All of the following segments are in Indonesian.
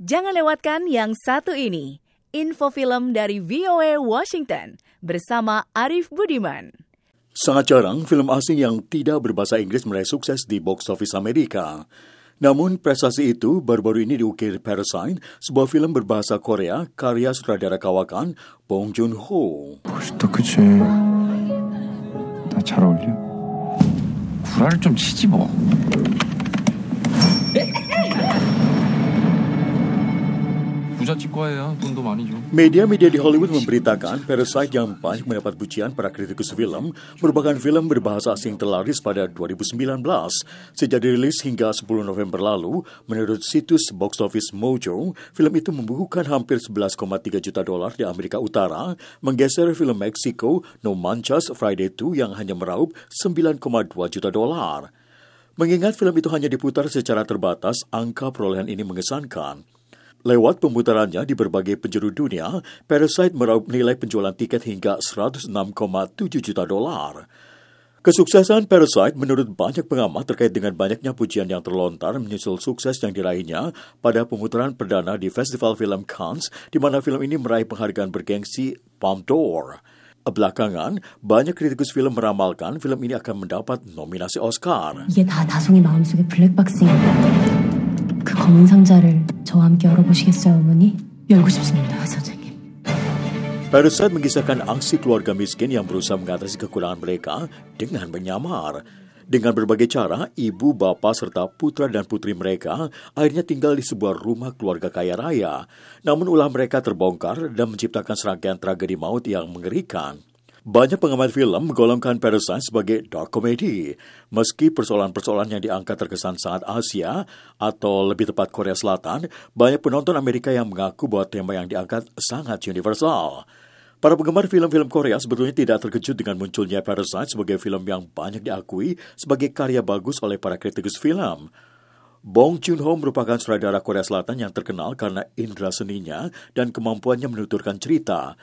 Jangan lewatkan yang satu ini. Info film dari VOA Washington bersama Arif Budiman. Sangat jarang film asing yang tidak berbahasa Inggris meraih sukses di box office Amerika. Namun prestasi itu baru-baru ini diukir Parasite, sebuah film berbahasa Korea karya sutradara kawakan Bong Joon-ho. 부자 치과예요 돈도 많이 줘 Media-media di Hollywood memberitakan Parasite yang banyak mendapat pujian para kritikus film merupakan film berbahasa asing terlaris pada 2019. Sejak dirilis hingga 10 November lalu, menurut situs Box Office Mojo, film itu membukukan hampir 11,3 juta dolar di Amerika Utara, menggeser film Meksiko No Manchas Friday 2 yang hanya meraup 9,2 juta dolar. Mengingat film itu hanya diputar secara terbatas, angka perolehan ini mengesankan. Lewat pemutarannya di berbagai penjuru dunia, Parasite meraup nilai penjualan tiket hingga 106,7 juta dolar. Kesuksesan Parasite menurut banyak pengamat terkait dengan banyaknya pujian yang terlontar menyusul sukses yang diraihnya pada pemutaran perdana di Festival Film Cannes, di mana film ini meraih penghargaan bergengsi Palme d'Or. Belakangan, banyak kritikus film meramalkan film ini akan mendapat nominasi Oscar. 그 검은 상자를 저와 함께 열어보시겠어요, 어머니? 열고 싶습니다, 선생님. Parasite mengisahkan aksi keluarga miskin yang berusaha mengatasi kekurangan mereka dengan menyamar. Dengan berbagai cara, ibu, bapak, serta putra dan putri mereka akhirnya tinggal di sebuah rumah keluarga kaya raya. Namun ulah mereka terbongkar dan menciptakan serangkaian tragedi maut yang mengerikan. Banyak pengamat film menggolongkan Parasite sebagai dark comedy. Meski persoalan-persoalan yang diangkat terkesan sangat Asia atau lebih tepat Korea Selatan, banyak penonton Amerika yang mengaku bahwa tema yang diangkat sangat universal. Para penggemar film-film Korea sebetulnya tidak terkejut dengan munculnya Parasite sebagai film yang banyak diakui sebagai karya bagus oleh para kritikus film. Bong Joon-ho merupakan sutradara Korea Selatan yang terkenal karena indera seninya dan kemampuannya menuturkan cerita.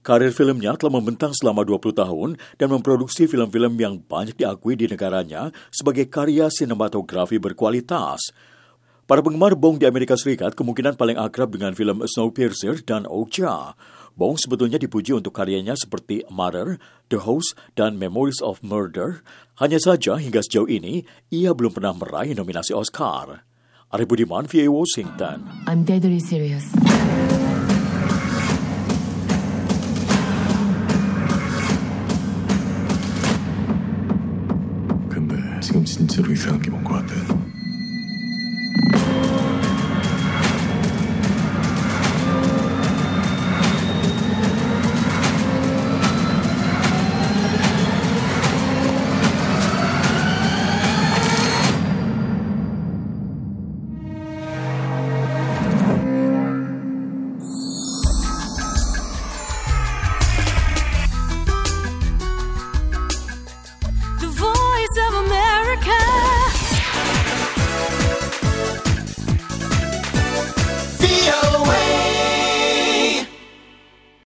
Karir filmnya telah membentang selama 20 tahun dan memproduksi film-film yang banyak diakui di negaranya sebagai karya sinematografi berkualitas. Para penggemar Bong di Amerika Serikat kemungkinan paling akrab dengan film Snowpiercer dan Okja. Bong sebetulnya dipuji untuk karyanya seperti Mother, The Host, dan Memories of Murder. Hanya saja hingga sejauh ini, ia belum pernah meraih nominasi Oscar. Ari Budiman, VA Washington. I'm deadly serious. 지금 진짜로 이상한 게 뭔 것 같아